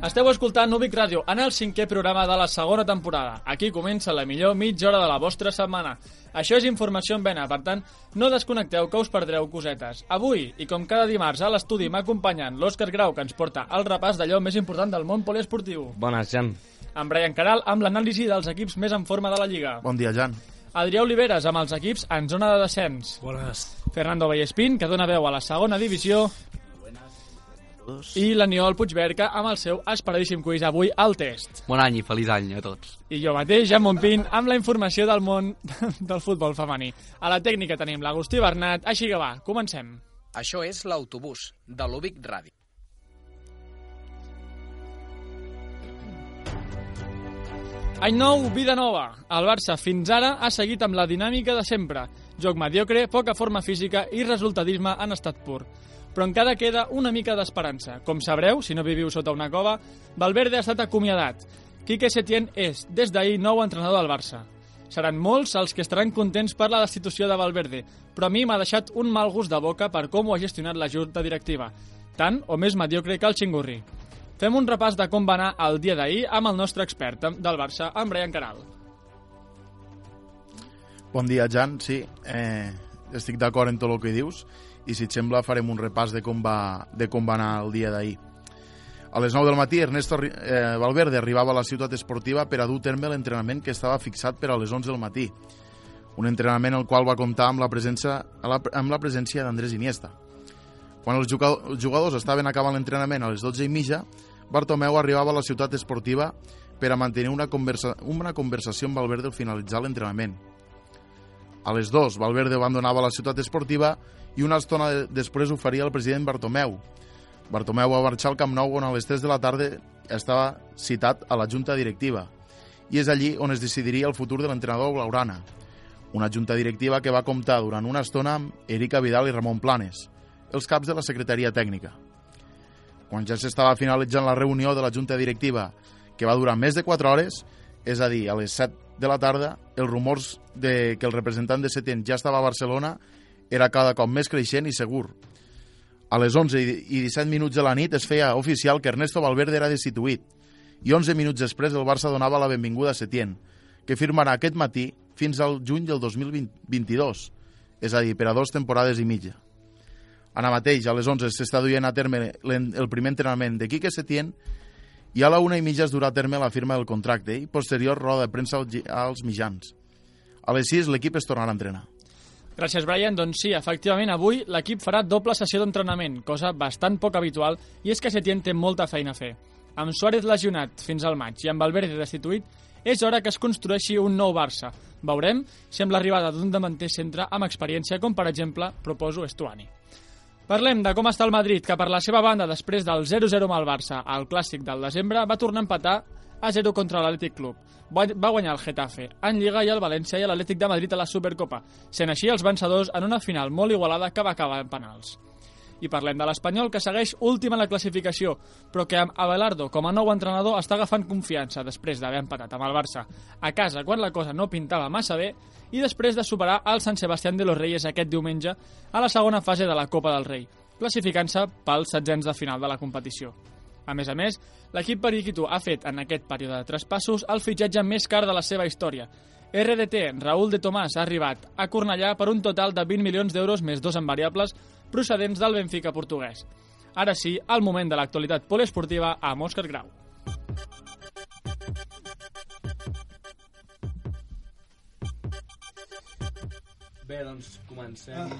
Esteu escoltant Ubic Ràdio en el cinquè programa de la segona temporada. Aquí comença la millor mitja hora de la vostra setmana. Això és informació en vena, per tant, no desconnecteu que us perdreu cosetes. Avui, i com cada dimarts a l'estudi m'acompanyen l'Òscar Grau, que ens porta el repàs d'allò més important del món poliesportiu. Bones, Jan. En Brian Caral amb l'anàlisi dels equips més en forma de la Lliga. Bon dia, Jan. Adrià Oliveres amb els equips en zona de descens. Bones. Fernando Vallespín, que dona veu a la segona divisió. I l'Aniol Puigberca amb el seu esperadíssim quiz avui al test. Bon any i feliç any a tots. I jo mateix, Jan Montpín, amb la informació del món del futbol femení. A la tècnica tenim l'Agustí Bernat, així que va, comencem. Això és l'autobús de l'Ubic Ràdio. Any nou, vida nova. El Barça fins ara ha seguit amb la dinàmica de sempre. Joc mediocre, poca forma física i resultadisme en estat pur. Però encara queda una mica d'esperança. Com sabreu, si no viviu sota una cova, Valverde ha estat acomiadat. Quique Setién és, des d'ahir, nou entrenador del Barça. Seran molts els que estaran contents per la destitució de Valverde, però a mi m'ha deixat un mal gust de boca per com ho ha gestionat la junta directiva, tant o més mediocre que el xingurri. Fem un repàs de com va anar el dia d'ahir amb el nostre expert del Barça, en Brian Caral. Bon dia, Jan. Sí, eh, estic d'acord en tot el que dius i si et sembla farem un repàs de com va, de com va anar el dia d'ahir. A les 9 del matí, Ernesto eh, Valverde arribava a la ciutat esportiva per a dur terme l'entrenament que estava fixat per a les 11 del matí. Un entrenament el qual va comptar amb la presència, amb la presència d'Andrés Iniesta. Quan els jugadors estaven acabant l'entrenament a les 12 i mitja, Bartomeu arribava a la ciutat esportiva per a mantenir una, conversa, una conversació amb Valverde al finalitzar l'entrenament. A les 2, Valverde abandonava la ciutat esportiva i una estona després ho faria el president Bartomeu. Bartomeu va marxar al Camp Nou on a les 3 de la tarda estava citat a la junta directiva i és allí on es decidiria el futur de l'entrenador Blaurana. Una junta directiva que va comptar durant una estona amb Erika Vidal i Ramon Planes, els caps de la secretaria tècnica. Quan ja s'estava finalitzant la reunió de la junta directiva, que va durar més de 4 hores, és a dir, a les 7 de la tarda, els rumors de que el representant de Setién ja estava a Barcelona era cada cop més creixent i segur. A les 11 i 17 minuts de la nit es feia oficial que Ernesto Valverde era destituït i 11 minuts després el Barça donava la benvinguda a Setién, que firmarà aquest matí fins al juny del 2022, és a dir, per a dues temporades i mitja. Ara mateix, a les 11, s'està duent a terme el primer entrenament de Quique Setién i a la una i mitja es durà a terme la firma del contracte i posterior roda de premsa als mitjans. A les 6 l'equip es tornarà a entrenar. Gràcies, Brian. Doncs sí, efectivament, avui l'equip farà doble sessió d'entrenament, cosa bastant poc habitual, i és que Setién té molta feina a fer. Amb Suárez lesionat fins al maig i amb Valverde destituït, és hora que es construeixi un nou Barça. Veurem si amb l'arribada d'un davanter centre amb experiència, com per exemple proposo Estuani. Parlem de com està el Madrid, que per la seva banda, després del 0-0 amb el Barça al Clàssic del desembre, va tornar a empatar a 0 contra l'Atlètic Club. Va, va guanyar el Getafe, en Lliga i el València i l'Atlètic de Madrid a la Supercopa, sent així els vencedors en una final molt igualada que va acabar en penals. I parlem de l'Espanyol, que segueix últim en la classificació, però que amb Abelardo com a nou entrenador està agafant confiança després d'haver empatat amb el Barça a casa quan la cosa no pintava massa bé i després de superar el Sant Sebastián de los Reyes aquest diumenge a la segona fase de la Copa del Rei, classificant-se pels setzents de final de la competició. A més a més, l'equip periquito ha fet en aquest període de traspassos el fitxatge més car de la seva història. RDT, Raúl de Tomàs, ha arribat a Cornellà per un total de 20 milions d'euros més dos en variables procedents del Benfica portuguès. Ara sí, el moment de l'actualitat poliesportiva amb Òscar Grau. Bé, doncs comencem...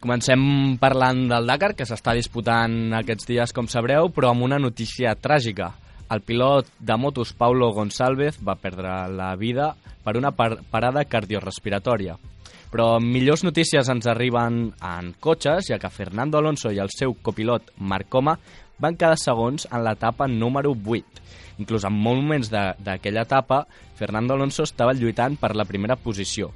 Comencem parlant del Dakar, que s'està disputant aquests dies, com sabreu, però amb una notícia tràgica. El pilot de motos Paulo Gonçalves va perdre la vida per una par parada cardiorespiratòria. Però millors notícies ens arriben en cotxes, ja que Fernando Alonso i el seu copilot Marc Coma van quedar segons en l'etapa número 8. Inclús en moments d'aquella etapa, Fernando Alonso estava lluitant per la primera posició.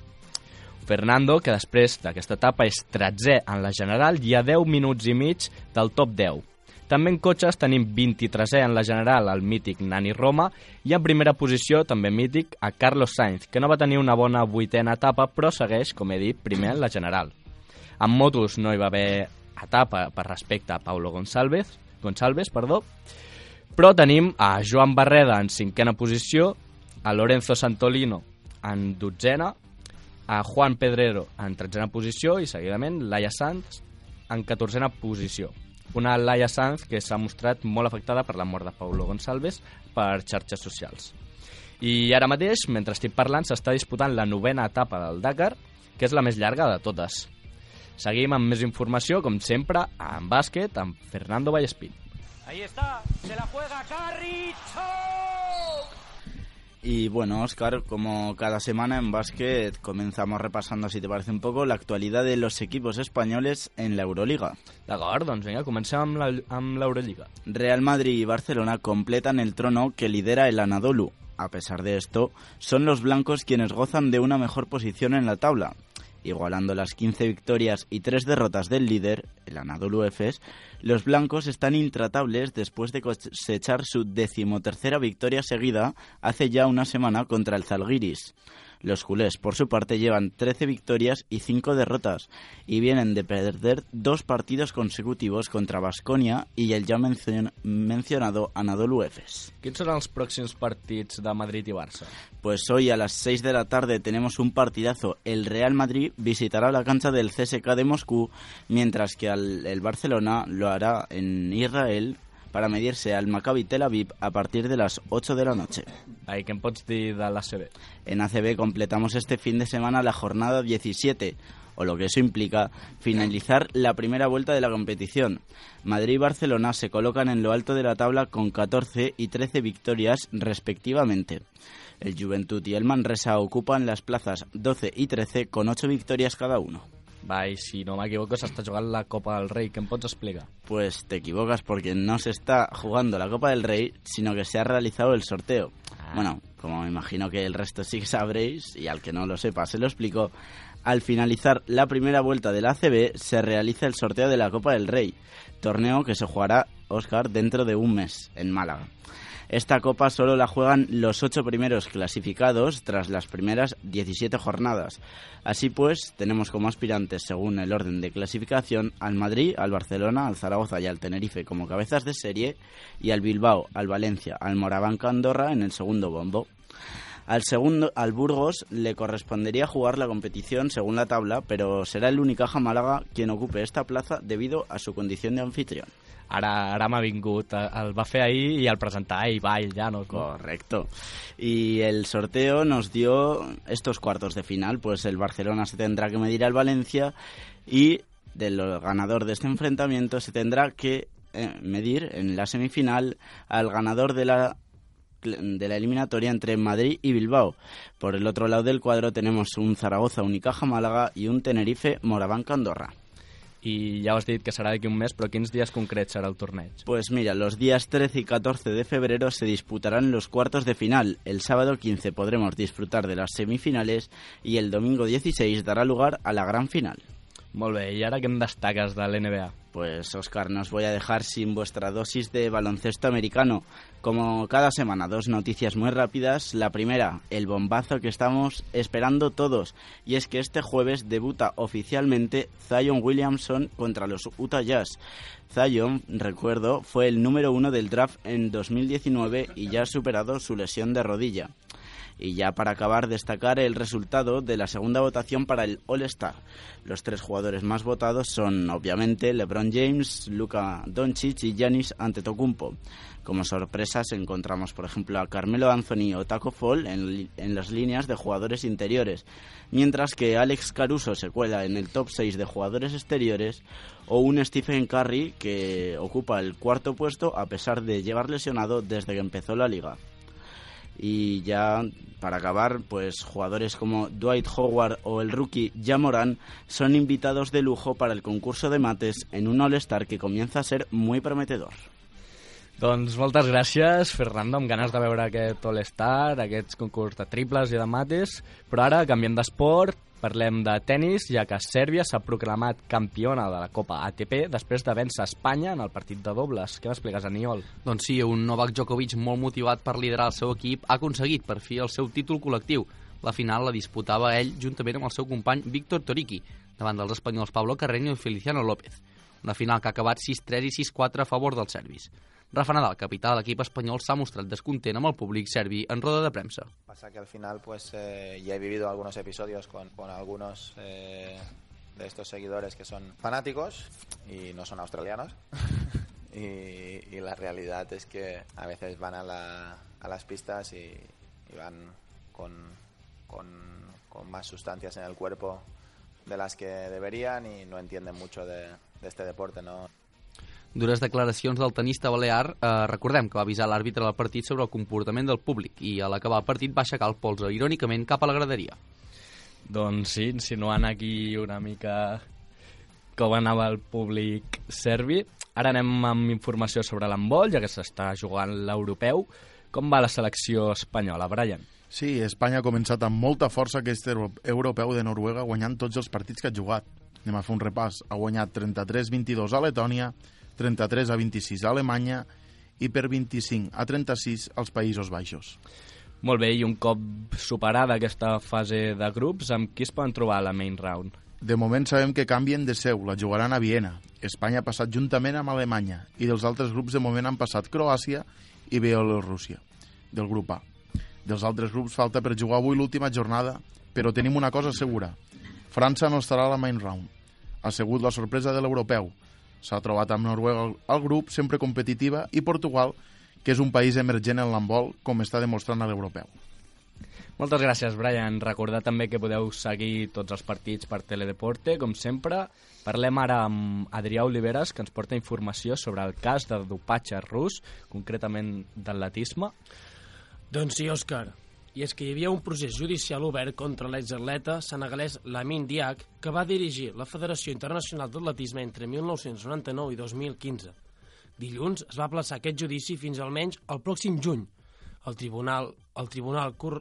Fernando, que després d'aquesta etapa és 13è en la general i a 10 minuts i mig del top 10. També en cotxes tenim 23è en la general el mític Nani Roma i en primera posició, també mític, a Carlos Sainz, que no va tenir una bona vuitena etapa però segueix, com he dit, primer en la general. En motos no hi va haver etapa per respecte a Paulo Gonçalves, Gonçalves perdó, però tenim a Joan Barreda en cinquena posició, a Lorenzo Santolino en dotzena, a Juan Pedrero en tretzena posició i seguidament Laia Sanz en catorzena posició. Una Laia Sanz que s'ha mostrat molt afectada per la mort de Paulo Gonçalves per xarxes socials. I ara mateix, mentre estic parlant, s'està disputant la novena etapa del Dakar, que és la més llarga de totes. Seguim amb més informació, com sempre, en bàsquet, amb Fernando Vallespín. Ahí está, se la juega Carrizo. Y bueno, Oscar, como cada semana en básquet comenzamos repasando, si te parece un poco, la actualidad de los equipos españoles en la Euroliga. D'acord, doncs vinga, comencem amb la- amb l'Eurolliga. Real Madrid y Barcelona completan el trono que lidera el Anadolu. A pesar de esto, son los blancos quienes gozan de una mejor posición en la tabla. Igualando las 15 victorias y 3 derrotas del líder, el Anadolu Efes, los blancos están intratables después de cosechar su decimotercera victoria seguida hace ya una semana contra el Zalgiris. Los culés, por su parte, llevan 13 victorias y 5 derrotas y vienen de perder dos partidos consecutivos contra Basconia y el ya mencion- mencionado Anadolu Efes. Quins són els pròxims partits de Madrid i Barça? Pues hoy a las 6 de la tarde tenemos un partidazo. El Real Madrid visitará la cancha del CSK de Moscú, mientras que al- el Barcelona lo hará en Israel para medirse al Maccabi Tel Aviv a partir de las 8 de la noche. Pots dir de l'ACB? En ACB completamos este fin de semana la jornada 17, o lo que eso implica finalizar la primera vuelta de la competición. Madrid y Barcelona se colocan en lo alto de la tabla con 14 y 13 victorias respectivamente. El Juventud y el Manresa ocupan las plazas 12 y 13 con 8 victorias cada uno. Va, i si no m'equivoco s'està jugant la Copa del Rei, què em pots explicar? Pues te equivocas porque no se está jugando la Copa del Rey, sino que se ha realizado el sorteo. Bueno, como me imagino que el resto sí que sabréis, y al que no lo sepa se lo explico, al finalizar la primera vuelta del ACB se realiza el sorteo de la Copa del Rey, torneo que se jugará, Oscar, dentro de un mes, en Málaga. Esta copa solo la juegan los ocho primeros clasificados tras las primeras 17 jornadas. Así pues, tenemos como aspirantes, según el orden de clasificación, al Madrid, al Barcelona, al Zaragoza y al Tenerife como cabezas de serie, y al Bilbao, al Valencia, al Morabanca Andorra en el segundo bombo. Al segundo, al Burgos le correspondería jugar la competición según la tabla, pero será el Unicaja Málaga quien ocupe esta plaza debido a su condición de anfitrión. Ara, ara vingut, eh, el i el presentar no? Correcto. Y el sorteo nos dio estos cuartos de final, pues el Barcelona se tendrá que medir al Valencia y del ganador de este enfrentamiento se tendrá que eh, medir en la semifinal al ganador de la de la eliminatoria entre Madrid y Bilbao. Por el otro lado del cuadro tenemos un Zaragoza Unicaja Málaga y un Tenerife Morabanca Andorra. I ja has dit que serà d'aquí un mes, però quins dies concrets serà el torneig? Pues mira, los días 13 y 14 de febrero se disputarán los cuartos de final. El sábado 15 podremos disfrutar de las semifinales y el domingo 16 dará lugar a la gran final. Molt bé, i ara què em destaques de l'NBA? Pues Oscar, no os voy a dejar sin vuestra dosis de baloncesto americano. Como cada semana, dos noticias muy rápidas. La primera, el bombazo que estamos esperando todos. Y es que este jueves debuta oficialmente Zion Williamson contra los Utah Jazz. Zion, recuerdo, fue el número uno del draft en 2019 y ya ha superado su lesión de rodilla. Y ya para acabar, destacar el resultado de la segunda votación para el All-Star. Los tres jugadores más votados son, obviamente, LeBron James, Luka Doncic y Giannis Antetokounmpo. Como sorpresas encontramos, por ejemplo, a Carmelo Anthony o Taco Fall en, en las líneas de jugadores interiores, mientras que Alex Caruso se cuela en el top 6 de jugadores exteriores o un Stephen Curry que ocupa el cuarto puesto a pesar de llevar lesionado desde que empezó la liga. Y ya para acabar, pues jugadores como Dwight Howard o el rookie Jamoran son invitados de lujo para el concurso de mates en un All-Star que comienza a ser muy prometedor. Doncs moltes gràcies, Fernando, amb ganes de veure aquest All-Star, aquests concurs de triples i de mates, però ara canviem d'esport, Parlem de tennis, ja que Sèrbia s'ha proclamat campiona de la Copa ATP després de vèncer Espanya en el partit de dobles. Què m'expliques, Aniol? Doncs sí, un Novak Djokovic molt motivat per liderar el seu equip ha aconseguit per fi el seu títol col·lectiu. La final la disputava ell juntament amb el seu company Víctor Toriki, davant dels espanyols Pablo Carreño i Feliciano López. Una final que ha acabat 6-3 i 6-4 a favor dels serbis. Rafa Nadal, capità de l'equip espanyol, s'ha mostrat descontent amb el públic serbi en roda de premsa. Pasa que al final pues eh, ya he vivido algunos episodios con, con algunos eh, de estos seguidores que son fanáticos y no son australianos. y, y la realidad es que a veces van a, la- a las pistas y, y van con, con, con más sustancias en el cuerpo de las que deberían y no entienden mucho de, de este deporte, ¿no? Dures declaracions del tenista balear, eh, recordem que va avisar l'àrbitre del partit sobre el comportament del públic i a l'acabar el partit va aixecar el polze irònicament cap a la graderia. Doncs sí, insinuant aquí una mica com anava el públic serbi. Ara anem amb informació sobre l'handbol, ja que s'està jugant l'europeu. Com va la selecció espanyola, Brian? Sí, Espanya ha començat amb molta força aquest euro- europeu de Noruega guanyant tots els partits que ha jugat. Anem a fer un repàs. Ha guanyat 33-22 a Letònia, 33 a 26 a Alemanya i per 25 a 36 als Països Baixos. Molt bé, i un cop superada aquesta fase de grups, amb qui es poden trobar a la main round? De moment sabem que canvien de seu, la jugaran a Viena. Espanya ha passat juntament amb Alemanya i dels altres grups de moment han passat Croàcia i Bielorússia, del grup A. Dels altres grups falta per jugar avui l'última jornada, però tenim una cosa segura. França no estarà a la main round. Ha sigut la sorpresa de l'europeu. S'ha trobat amb Noruega al- grup, sempre competitiva, i Portugal, que és un país emergent en l'handbol, com està demostrant a l'europeu. Moltes gràcies, Brian. Recordar també que podeu seguir tots els partits per Teledeporte, com sempre. Parlem ara amb Adrià Oliveres, que ens porta informació sobre el cas de dopatge rus, concretament d'atletisme. Doncs sí, Òscar. I és que hi havia un procés judicial obert contra l'exatleta senegalès Lamin Diak, que va dirigir la Federació Internacional d'Atletisme entre 1999 i 2015. Dilluns es va plaçar aquest judici fins almenys el pròxim juny. El Tribunal, el Tribunal, Cor...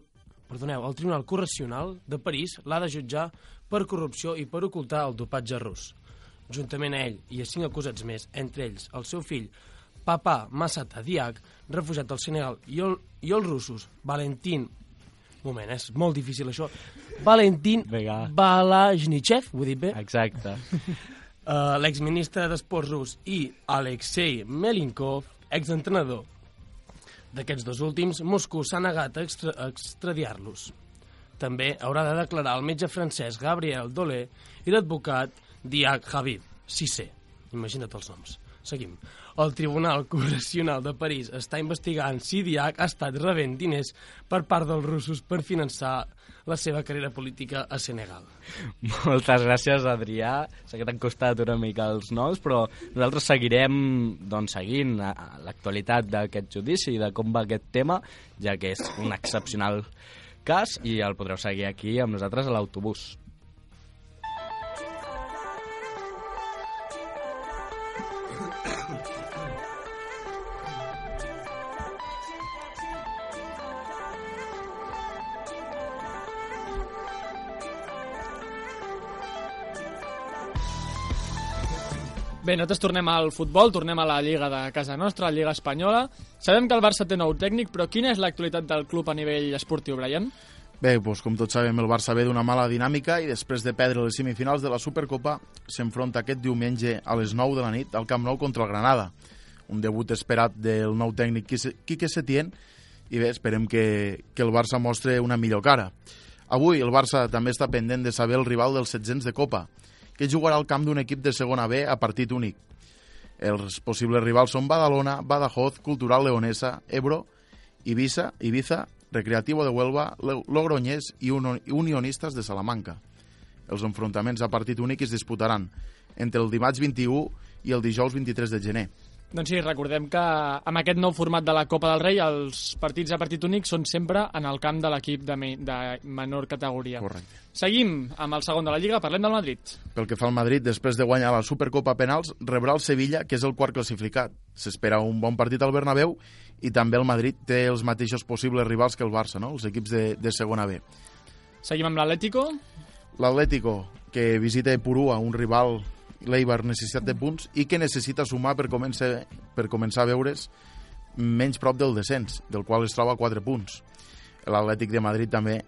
Perdoneu, el Tribunal Correccional de París l'ha de jutjar per corrupció i per ocultar el dopatge rus. Juntament a ell i a cinc acusats més, entre ells el seu fill Papa Massata Diak, refugiat del Senegal, i, el, i els russos Valentin... Moment, és molt difícil això. Valentin Vinga. Balajnichev, ho he dit bé? Exacte. Uh, L'exministre d'Esports rus i Alexei Melinkov, exentrenador. D'aquests dos últims, Moscou s'ha negat a, extra extradiar-los. També haurà de declarar el metge francès Gabriel Dolé i l'advocat Diak Habib, Cissé. Imagina't els noms. Seguim. El Tribunal Correccional de París està investigant si Diak ha estat rebent diners per part dels russos per finançar la seva carrera política a Senegal. Moltes gràcies, Adrià. Sé que t'han costat una mica els noms, però nosaltres seguirem doncs, seguint l'actualitat d'aquest judici i de com va aquest tema, ja que és un excepcional cas i el podreu seguir aquí amb nosaltres a l'autobús. Bé, nosaltres tornem al futbol, tornem a la Lliga de casa nostra, la Lliga Espanyola. Sabem que el Barça té nou tècnic, però quina és l'actualitat del club a nivell esportiu, Brian? Bé, doncs, com tots sabem, el Barça ve d'una mala dinàmica i després de perdre les semifinals de la Supercopa s'enfronta aquest diumenge a les 9 de la nit al Camp Nou contra el Granada. Un debut esperat del nou tècnic Quique Setién i bé, esperem que, que el Barça mostre una millor cara. Avui el Barça també està pendent de saber el rival dels 700 de Copa, que jugarà al camp d'un equip de segona B a partit únic. Els possibles rivals són Badalona, Badajoz, Cultural Leonesa, Ebro, Ibiza, Ibiza, Recreativo de Huelva, Lo- Logroñés i Unionistes de Salamanca. Els enfrontaments a partit únic es disputaran entre el dimarts 21 i el dijous 23 de gener. Doncs sí, recordem que amb aquest nou format de la Copa del Rei els partits a partit únic són sempre en el camp de l'equip de, me de menor categoria. Correcte. Seguim amb el segon de la Lliga, parlem del Madrid. Pel que fa al Madrid, després de guanyar la Supercopa a penals, rebrà el Sevilla, que és el quart classificat. S'espera un bon partit al Bernabéu i també el Madrid té els mateixos possibles rivals que el Barça, no? els equips de, de segona B. Seguim amb l'Atlético. L'Atlético, que visita Purua, un rival l'Eibar necessitat de punts i que necessita sumar per començar, per començar a veure's menys prop del descens, del qual es troba a 4 punts. L'Atlètic de Madrid també,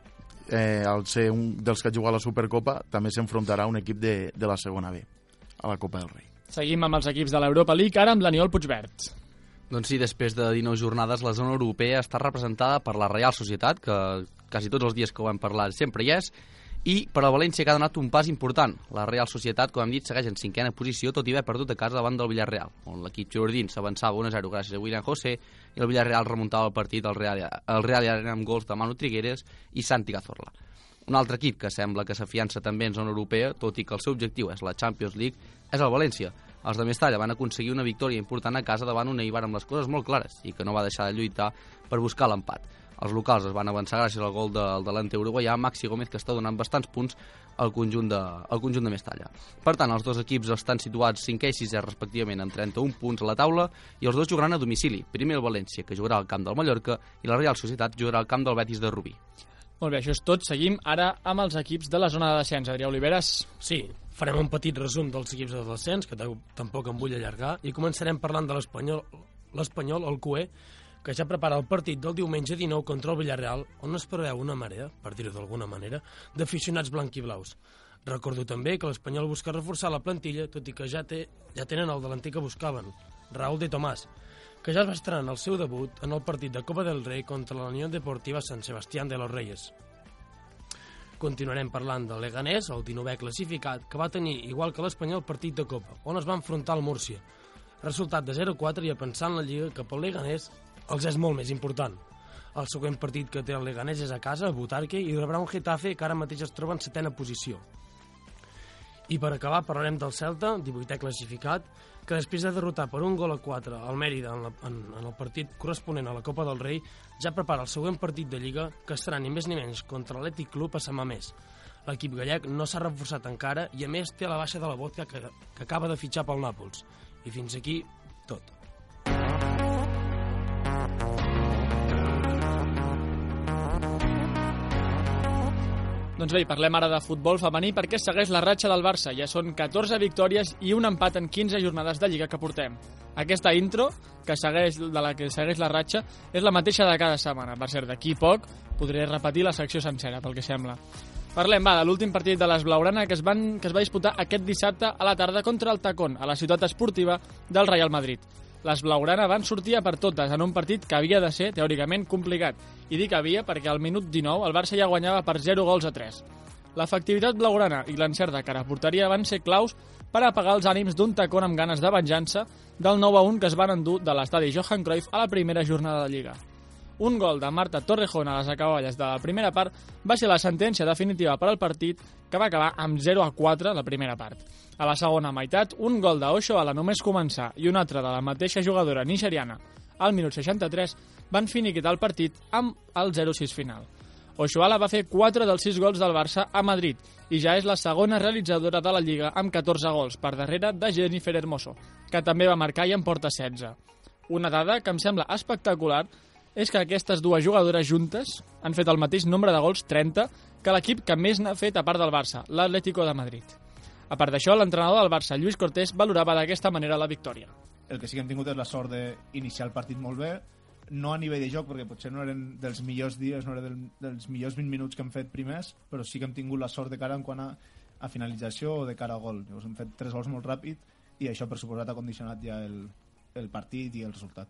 eh, al ser un dels que ha jugat a la Supercopa, també s'enfrontarà a un equip de, de la segona B, a la Copa del Rei. Seguim amb els equips de l'Europa League, ara amb l'Aniol Puigverd. Doncs sí, després de 19 jornades, la zona europea està representada per la Real Societat, que quasi tots els dies que ho hem parlat sempre hi és, i per al València que ha donat un pas important. La Real Societat, com hem dit, segueix en cinquena posició, tot i haver perdut a casa davant del Villarreal, on l'equip jordín s'avançava 1-0 gràcies a William José i el Villarreal remuntava el partit al Real, al Real Arena amb gols de Manu Trigueres i Santi Cazorla. Un altre equip que sembla que s'afiança també en zona europea, tot i que el seu objectiu és la Champions League, és el València. Els de Mestalla van aconseguir una victòria important a casa davant un Eibar amb les coses molt clares i que no va deixar de lluitar per buscar l'empat. Els locals es van avançar gràcies al gol del delante uruguaià Maxi Gómez, que està donant bastants punts al conjunt de, al conjunt de Mestalla. Per tant, els dos equips estan situats 5è i 6è respectivament amb 31 punts a la taula i els dos jugaran a domicili. Primer el València, que jugarà al camp del Mallorca, i la Real Societat jugarà al camp del Betis de Rubí. Molt bé, això és tot. Seguim ara amb els equips de la zona de descens. Adrià Oliveres. Sí, farem un petit resum dels equips de descens, que tampoc em vull allargar, i començarem parlant de l'Espanyol, l'Espanyol, el QE, que ja prepara el partit del diumenge 19 contra el Villarreal, on es preveu una marea, per dir-ho d'alguna manera, d'aficionats blanquiblaus. Recordo també que l'Espanyol busca reforçar la plantilla, tot i que ja, té, ja tenen el delanter que buscaven, Raúl de Tomàs, que ja es va estrenar el seu debut en el partit de Copa del Rei contra la Unió Deportiva San Sebastián de los Reyes. Continuarem parlant del Leganés, el 19è classificat, que va tenir, igual que l'Espanyol, partit de Copa, on es va enfrontar al Múrcia. Resultat de 0-4 i a pensar en la Lliga que pel Leganés els és molt més important. El següent partit que té el Leganés és a casa, a Butarque, i rebrà un Getafe que ara mateix es troba en setena posició. I per acabar parlarem del Celta, 18è classificat, que després de derrotar per un gol a 4 al Mèrida en, la, en, en el partit corresponent a la Copa del Rei, ja prepara el següent partit de Lliga, que serà ni més ni menys contra l'Ètic Club a Sant Mamés. L'equip gallec no s'ha reforçat encara i a més té la baixa de la vodka que, que acaba de fitxar pel Nàpols. I fins aquí tot. Doncs bé, parlem ara de futbol femení perquè segueix la ratxa del Barça. Ja són 14 victòries i un empat en 15 jornades de Lliga que portem. Aquesta intro, que segueix, de la que segueix la ratxa, és la mateixa de cada setmana. Per cert, d'aquí poc podré repetir la secció sencera, pel que sembla. Parlem, va, de l'últim partit de les Blaurana que es, van, que es va disputar aquest dissabte a la tarda contra el Tacón, a la ciutat esportiva del Real Madrid les Blaugrana van sortir a per totes en un partit que havia de ser, teòricament, complicat. I dic havia perquè al minut 19 el Barça ja guanyava per 0 gols a 3. L'efectivitat blaugrana i l'encert de cara a porteria van ser claus per apagar els ànims d'un tacón amb ganes de venjança del 9 a 1 que es van endur de l'estadi Johan Cruyff a la primera jornada de Lliga. Un gol de Marta Torrejón a les acaballes de la primera part va ser la sentència definitiva per al partit que va acabar amb 0 a 4 la primera part. A la segona meitat, un gol d'Osho a la només començar i un altre de la mateixa jugadora nigeriana al minut 63 van finiquitar el partit amb el 0-6 final. Oshoala va fer 4 dels 6 gols del Barça a Madrid i ja és la segona realitzadora de la Lliga amb 14 gols, per darrere de Jennifer Hermoso, que també va marcar i en porta 16. Una dada que em sembla espectacular és que aquestes dues jugadores juntes han fet el mateix nombre de gols, 30, que l'equip que més n'ha fet a part del Barça, l'Atlético de Madrid. A part d'això, l'entrenador del Barça, Lluís Cortés, valorava d'aquesta manera la victòria. El que sí que hem tingut és la sort d'iniciar el partit molt bé, no a nivell de joc, perquè potser no eren dels millors dies, no eren del, dels millors 20 minuts que hem fet primers, però sí que hem tingut la sort de cara en quant a, a finalització o de cara a gol. Llavors hem fet tres gols molt ràpid i això, per suposat, ha condicionat ja el, el partit i el resultat.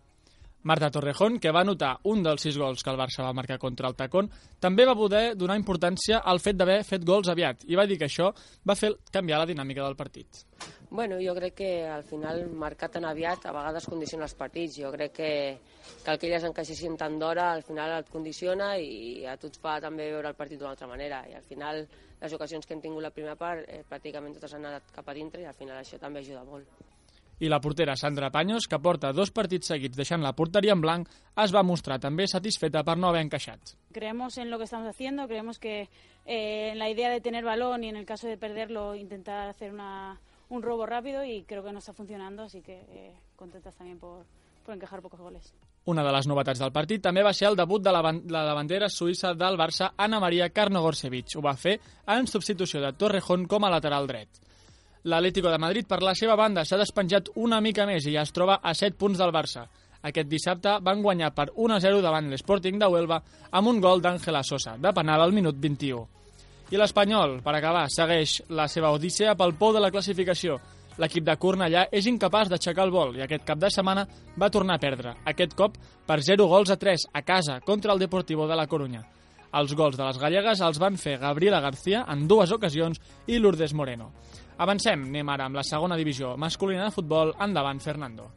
Marta Torrejón, que va anotar un dels sis gols que el Barça va marcar contra el Tacón, també va poder donar importància al fet d'haver fet gols aviat i va dir que això va fer canviar la dinàmica del partit. Bueno, jo crec que al final marcar tan aviat a vegades condiciona els partits. Jo crec que, que que elles encaixessin tant d'hora al final et condiciona i a tu et fa també veure el partit d'una altra manera. I al final les ocasions que hem tingut la primera part eh, pràcticament totes han anat cap a dintre i al final això també ajuda molt i la portera Sandra Paños, que porta dos partits seguits deixant la porteria en blanc, es va mostrar també satisfeta per no haver encaixat. Creemos en lo que estamos haciendo, creemos que eh, en la idea de tener balón y en el caso de perderlo intentar hacer una, un robo rápido y creo que no está funcionando, así que eh, contentas también por, por encajar pocos goles. Una de les novetats del partit també va ser el debut de la, la davantera suïssa del Barça, Ana Maria Karnogorsevic. Ho va fer en substitució de Torrejón com a lateral dret. L'Atlético de Madrid, per la seva banda, s'ha despenjat una mica més i ja es troba a 7 punts del Barça. Aquest dissabte van guanyar per 1-0 davant l'Sporting de Huelva amb un gol d'Àngela Sosa, de penal al minut 21. I l'Espanyol, per acabar, segueix la seva odissea pel pou de la classificació. L'equip de Cornellà és incapaç d'aixecar el vol i aquest cap de setmana va tornar a perdre, aquest cop per 0 gols a 3 a casa contra el Deportivo de la Corunya. Els gols de les gallegues els van fer Gabriela García en dues ocasions i Lourdes Moreno. Avancem, anem ara amb la segona divisió masculina de futbol. Endavant, Fernando.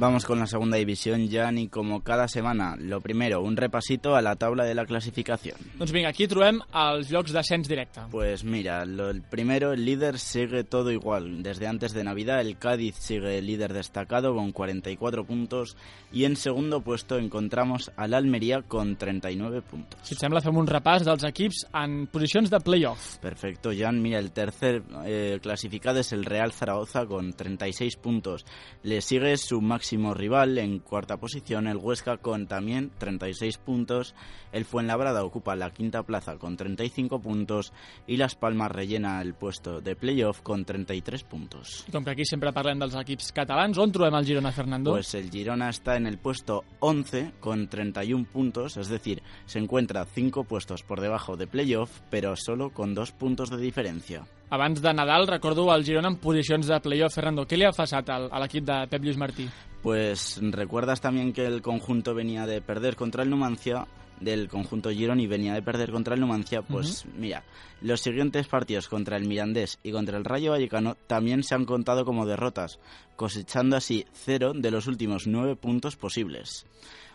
Vamos con la segunda división, Jan, y como cada semana, lo primero, un repasito a la tabla de la clasificación. Doncs vinga, aquí trobem els llocs d'ascens directe. Pues mira, lo, el primero, el líder sigue todo igual. Desde antes de Navidad, el Cádiz sigue líder destacado con 44 puntos y en segundo puesto encontramos al Almería con 39 puntos. Si et sembla, fem un repàs dels equips en posicions de playoff. Perfecto, Jan. Mira, el tercer eh, clasificado es el Real Zaragoza con 36 puntos. Le sigue su máximo rival en cuarta posición, el Huesca, con también 36 puntos. El Fuenlabrada ocupa la quinta plaza con 35 puntos y Las Palmas rellena el puesto de playoff con 33 puntos. I com que aquí sempre parlem dels equips catalans, on trobem el Girona, Fernando? Pues el Girona está en el puesto 11 con 31 puntos, es decir, se encuentra 5 puestos por debajo de playoff, pero solo con 2 puntos de diferencia. Abans de Nadal, recordo el Girona en posicions de playoff. Fernando, què li ha passat al, de Pep Martí? Pues recuerdas también que el conjunto venía de perder contra el Numancia, del conjunto Gironi venía de perder contra el Numancia, pues mira, los siguientes partidos contra el Mirandés y contra el Rayo Vallecano también se han contado como derrotas, cosechando así cero de los últimos nueve puntos posibles.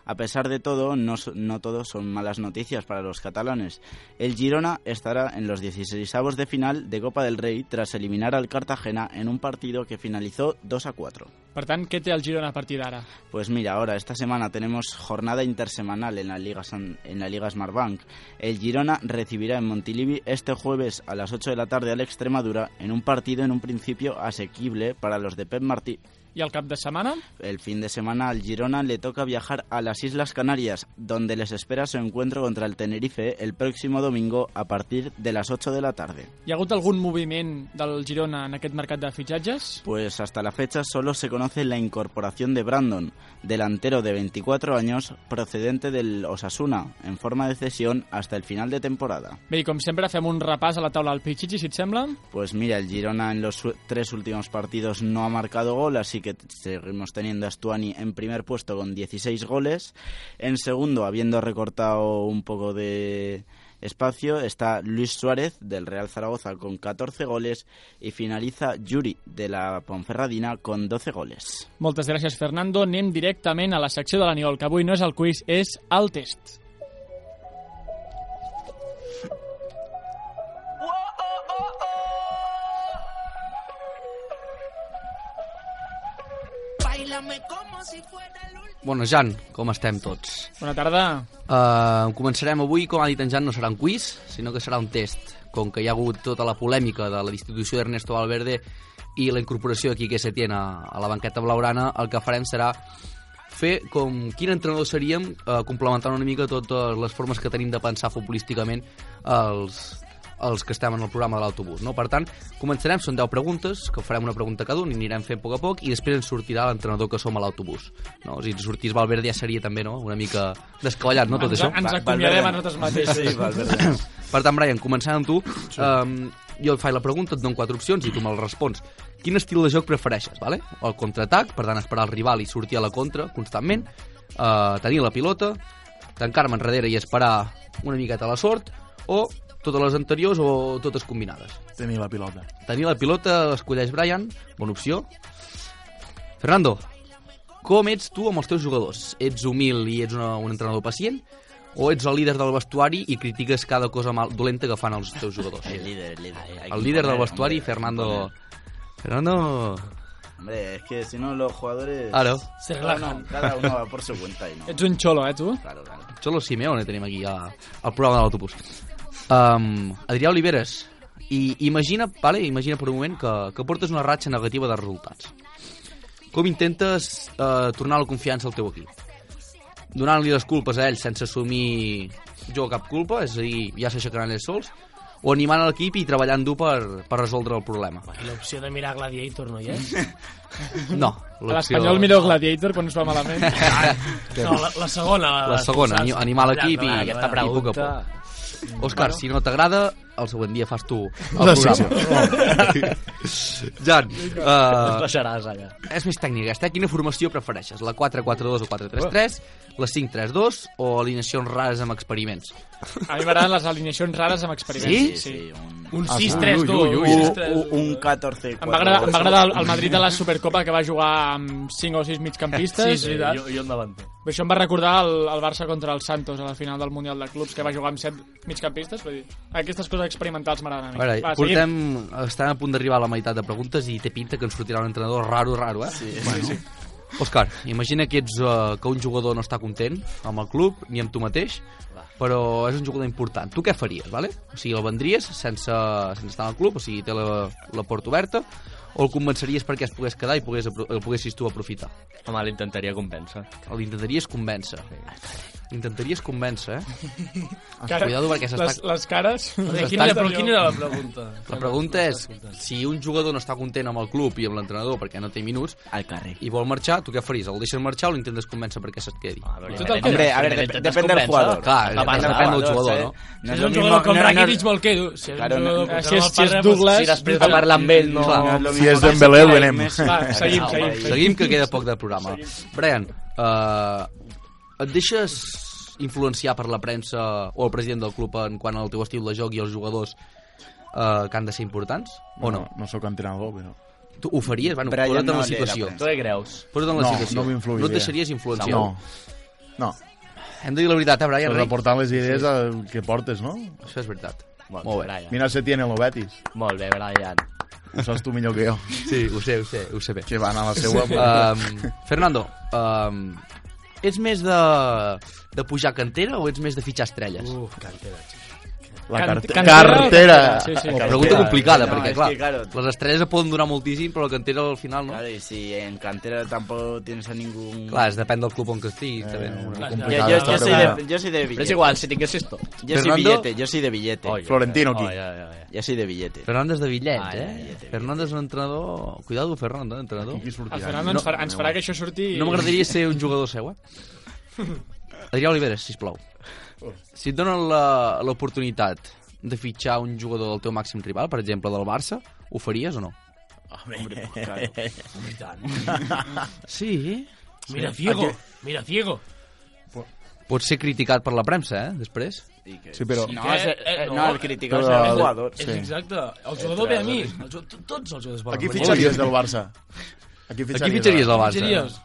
A pesar de todo, no, no todo son malas noticias para los catalanes. El Girona estará en los 16 de final de Copa del Rey tras eliminar al Cartagena en un partido que finalizó 2 a 4. Per tant, què té el Girona a partir d'ara? Pues mira, ahora esta semana tenemos jornada intersemanal en la Liga San- en la Liga Smartbank. El Girona recibirá en Montilivi este jueves a las 8 de la tarde al Extremadura en un partido en un principio asequible para los de Pep Martí. I el cap de setmana? El fin de semana al Girona le toca viajar a las Islas Canarias, donde les espera su encuentro contra el Tenerife el próximo domingo a partir de las 8 de la tarde. Hi ha hagut algun moviment del Girona en aquest mercat de fitxatges? Pues hasta la fecha solo se conoce la incorporación de Brandon, delantero de 24 años procedente del Osasuna, en forma de cesión hasta el final de temporada. Bé, com sempre, fem un repàs a la taula del Pichichi, si et sembla. Pues mira, el Girona en los tres últimos partidos no ha marcado gol, así que seguimos teniendo a Stuani en primer puesto con 16 goles. En segundo, habiendo recortado un poco de espacio, está Luis Suárez del Real Zaragoza con 14 goles y finaliza Yuri de la Ponferradina con 12 goles. Moltes gràcies, Fernando. Anem directament a la secció de l'Aniol, que avui no és el quiz, és el test. Bueno, Jan, com estem tots? Bona tarda. Uh, començarem avui, com ha dit en Jan, no serà un quiz, sinó que serà un test. Com que hi ha hagut tota la polèmica de la destitució d'Ernesto Valverde i la incorporació de Quique Setién a, a la banqueta blaugrana, el que farem serà fer com quin entrenador seríem, eh, complementant una mica totes les formes que tenim de pensar futbolísticament els, els que estem en el programa de l'autobús. No? Per tant, començarem, són 10 preguntes, que farem una pregunta cada un i anirem fent a poc a poc, i després ens sortirà l'entrenador que som a l'autobús. No? Si ens sortís Valverde ja seria també no? una mica descavallat, no, tot Ens- això? ens acomiadem a nosaltres mateixos. Per tant, Brian, començant amb tu, um, jo et faig la pregunta, et dono quatre opcions i tu me'l respons. Quin estil de joc prefereixes, vale? El contraatac, per tant, esperar el rival i sortir a la contra constantment, uh, tenir la pilota, tancar-me enrere i esperar una miqueta la sort, o totes les anteriors o totes combinades. Tenir la pilota. Tenir la pilota escolleix Brian, bona opció. Fernando, com ets tu amb els teus jugadors? Ets humil i ets una, un entrenador pacient? O ets el líder del vestuari i critiques cada cosa mal, dolenta que fan els teus jugadors? El líder, el líder. Hay El líder del vestuari, hombre, Fernando... Fernando... Hombre, es que si no los jugadores... Claro. Se cada relajan. uno, cada uno va por su cuenta y no. Ets un xolo, eh, tu? Claro, claro. Xolo Simeone tenim aquí a, al programa de l'autobús. Um, Adrià Oliveres, i imagina, vale, imagina per un moment que, que portes una ratxa negativa de resultats. Com intentes uh, tornar la confiança al teu equip? Donant-li les culpes a ells sense assumir jo cap culpa, és a dir, ja s'aixecaran ells sols, o animant l'equip i treballant dur per, per resoldre el problema? L'opció de mirar Gladiator no hi és? No. L'Espanyol mireu Gladiator quan es va malament. No, la, la segona. La segona, saps? ani- animar l'equip i, i poc a poc. Òscar, si no t'agrada, el següent dia fas tu el La programa. Jan, Es uh, deixaràs allà. és més tècnica aquesta. eh? Quina formació prefereixes? La 4-4-2 o 4-3-3? La 5-3-2 o alineacions rares amb experiments? A mi m'agraden les alineacions rares amb experiments. Sí? Un Ah, 6-3-2. ui, ui, ui. un Un, 6-3-2. un 14 Em va agradar, em va agradar el, el Madrid de la Supercopa que va jugar amb 5 o 6 migcampistes. Sí, veritat. Jo, jo en davanter. Però això em va recordar el, el Barça contra el Santos a la final del Mundial de Clubs, que va jugar amb 7 migcampistes. Vull dir, aquestes coses experimentals m'agraden a mi. Veure, Va, seguim. portem, estem a punt d'arribar a la meitat de preguntes i té pinta que ens sortirà un entrenador raro, raro, eh? Sí, bueno. sí. Òscar, imagina que, ets, uh, que un jugador no està content amb el club ni amb tu mateix, però és un jugador important. Tu què faries, vale? O sigui, el vendries sense, sense estar al club, o sigui, té la, la porta oberta, o el convenceries perquè es pogués quedar i pogués, el poguessis tu aprofitar? Home, l'intentaria convèncer. L'intentaries convèncer. L'intentaries convèncer, eh? Cara- Cuidado perquè s'està... les, les cares... Quina, quina, era, quina era la pregunta? La pregunta és, si un jugador no està content amb el club i amb l'entrenador perquè no té minuts Al carrer. i vol marxar, tu què faries? El deixes marxar o l'intentes convèncer perquè se't quedi? Ah, però Hombre, a ver, Hombre, dep- intentes depende del jugador. Clar, depèn del jugador, ¿eh? no? Si és un jugador com no- no- Rakitic me'l quedo. Si és Eh, Douglas... Si després de parlar amb ell no... Si és que Dembélé, Messi, venem. Seguim, seguim. Seguim, que queda poc de programa. Brian, uh, et deixes influenciar per la premsa o el president del club en quant al teu estil de joc i els jugadors uh, que han de ser importants? O no? No sóc entrenador, però... Tu ho faries? Bueno, Brian posa't en no la situació. Tu què creus? Posa't en la No, situació. no m'influiria. No et deixaries influenciar? No. No. Hem de dir la veritat, eh, Brian? Has Rey? d'aportar les idees al que portes, no? Això és veritat. Molt, Molt bé. Brian. Mira Setién en el Betis. Molt bé, Brian. Ho saps tu millor que jo. Sí, ho sé, ho sé, ho sé bé. Que va anar a la seua... Um, Fernando, um, ets més de, de pujar cantera o ets més de fitxar estrelles? Uf, cantera, xico. La Can- cartera. cantera? Sí, sí. Una pregunta complicada, No, perquè, clar, que, claro, les estrelles et poden donar moltíssim, però la cantera al final no. Claro, y si en cantera tampoco tienes a ningún... Clar, es depèn del club on que estiguis. també. Clar, yo, esta yo soy de, yo soy de Però és billete. igual, si tinguessis tot. Yo soy Fernando. billete, yo soy de billete. Oi, Florentino aquí. oi, oi, oi. Yo soy de billete. Fernando és de bitllets, Ai, eh? ai. Fernando és un entrenador... Cuidado, Fernando, eh, entrenador. Aquí El sortirà. Fernando ens farà, ens farà que això surti... No m'agradaria ser un jugador seu, eh? Adrià Oliveres, sisplau. Si et donen la- l'oportunitat de fitxar un jugador del teu màxim rival, per exemple, del Barça, ho faries o no? Hombre, pues claro. Sí. Mira ciego, mira ciego. Pots ser criticat per la premsa, eh, després. Sí, però... No, què? es, Eh, eh, no. no, el Però- es el jugador. És exacte. El jugador ve a mi. El Tots els jugadors volen Aquí fitxaries del Barça. Aquí Aquí fitxaries el Barça. Fitxaries.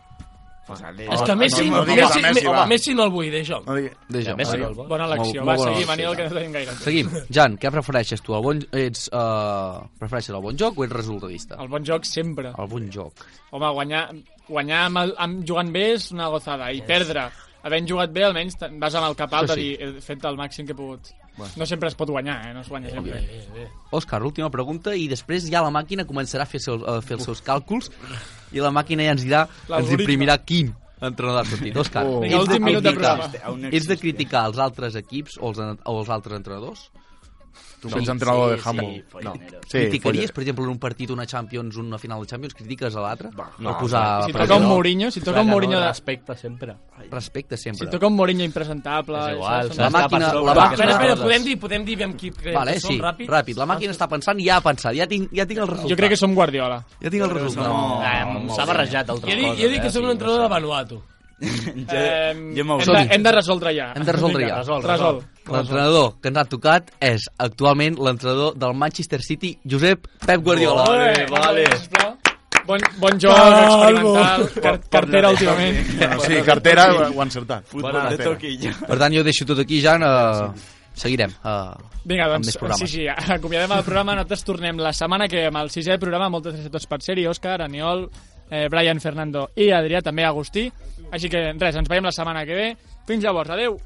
Pues És que Messi, no, no Messi, Messi, Messi, va. Messi no el vull, deixa'l. No digui... Deixa'm. Messi no el vol. Bona elecció. Molt- Va, molt seguim. Manil, que no tenim gaire. temps. Seguim. Jan, què prefereixes tu? El bon, ets, uh, prefereixes el bon joc o ets resultadista? El bon joc sempre. El bon joc. Home, guanyar, guanyar amb, el, amb jugant bé és una gozada. I perdre, havent jugat bé, almenys vas amb el cap alt sí. dir, he fet el màxim que he pogut. No sempre es pot guanyar, eh? No es guanya sempre. Òscar, última pregunta, i després ja la màquina començarà a fer, seu, a fer els seus càlculs i la màquina ja ens dirà, ens imprimirà quin entrenador ha sortit. Òscar, Oh. Vinga, ets, de de criticar, no ets de criticar els altres equips o els, o els altres entrenadors? Tu que ets entrenador de sí, handball. sí, follinero. Sí, Criticaries, folla- per exemple, en un partit, una Champions, una final de Champions, critiques a l'altre? no, o posar... Si toca un Mourinho, si toca un Mourinho de... Respecte sempre. Respecte sempre. Si toca un Mourinho impresentable... És igual, La màquina- la d'aquestes Espera, espera, coses. podem dir, podem dir amb qui creiem Vale, que sí, som, ràpid? ràpid. La màquina està pensant i ja ha pensat. Ja tinc, ja tinc el resultat. Jo crec que som Guardiola. Ja tinc el resultat. No, Eh, S'ha barrejat dic, coses. jo dic que eh, som un entrenador no de. Vanuatu. Eh, jo m'ho hem, som. de, hem de resoldre ja. Hem de resoldre ja. Resol, Resol. L'entrenador que ens ha tocat és actualment l'entrenador del Manchester City, Josep Pep Guardiola. Vale, vale. Bon, bon joc, experimental, car cartera últimament. Bueno, sí, cartera, ho ho ha encertat. Fútbol Bona de toquillo. Per tant, jo deixo tot aquí, Jan. Uh, seguirem. Uh, Vinga, Amb doncs, més programes. sí, sí, acomiadem el programa. Nosaltres tornem la setmana que amb el sisè programa. Moltes gràcies a tots per ser-hi. Òscar, Aniol, eh, Brian, Fernando i Adrià, també Agustí. Així que res, ens veiem la setmana que ve. Fins llavors, adeu!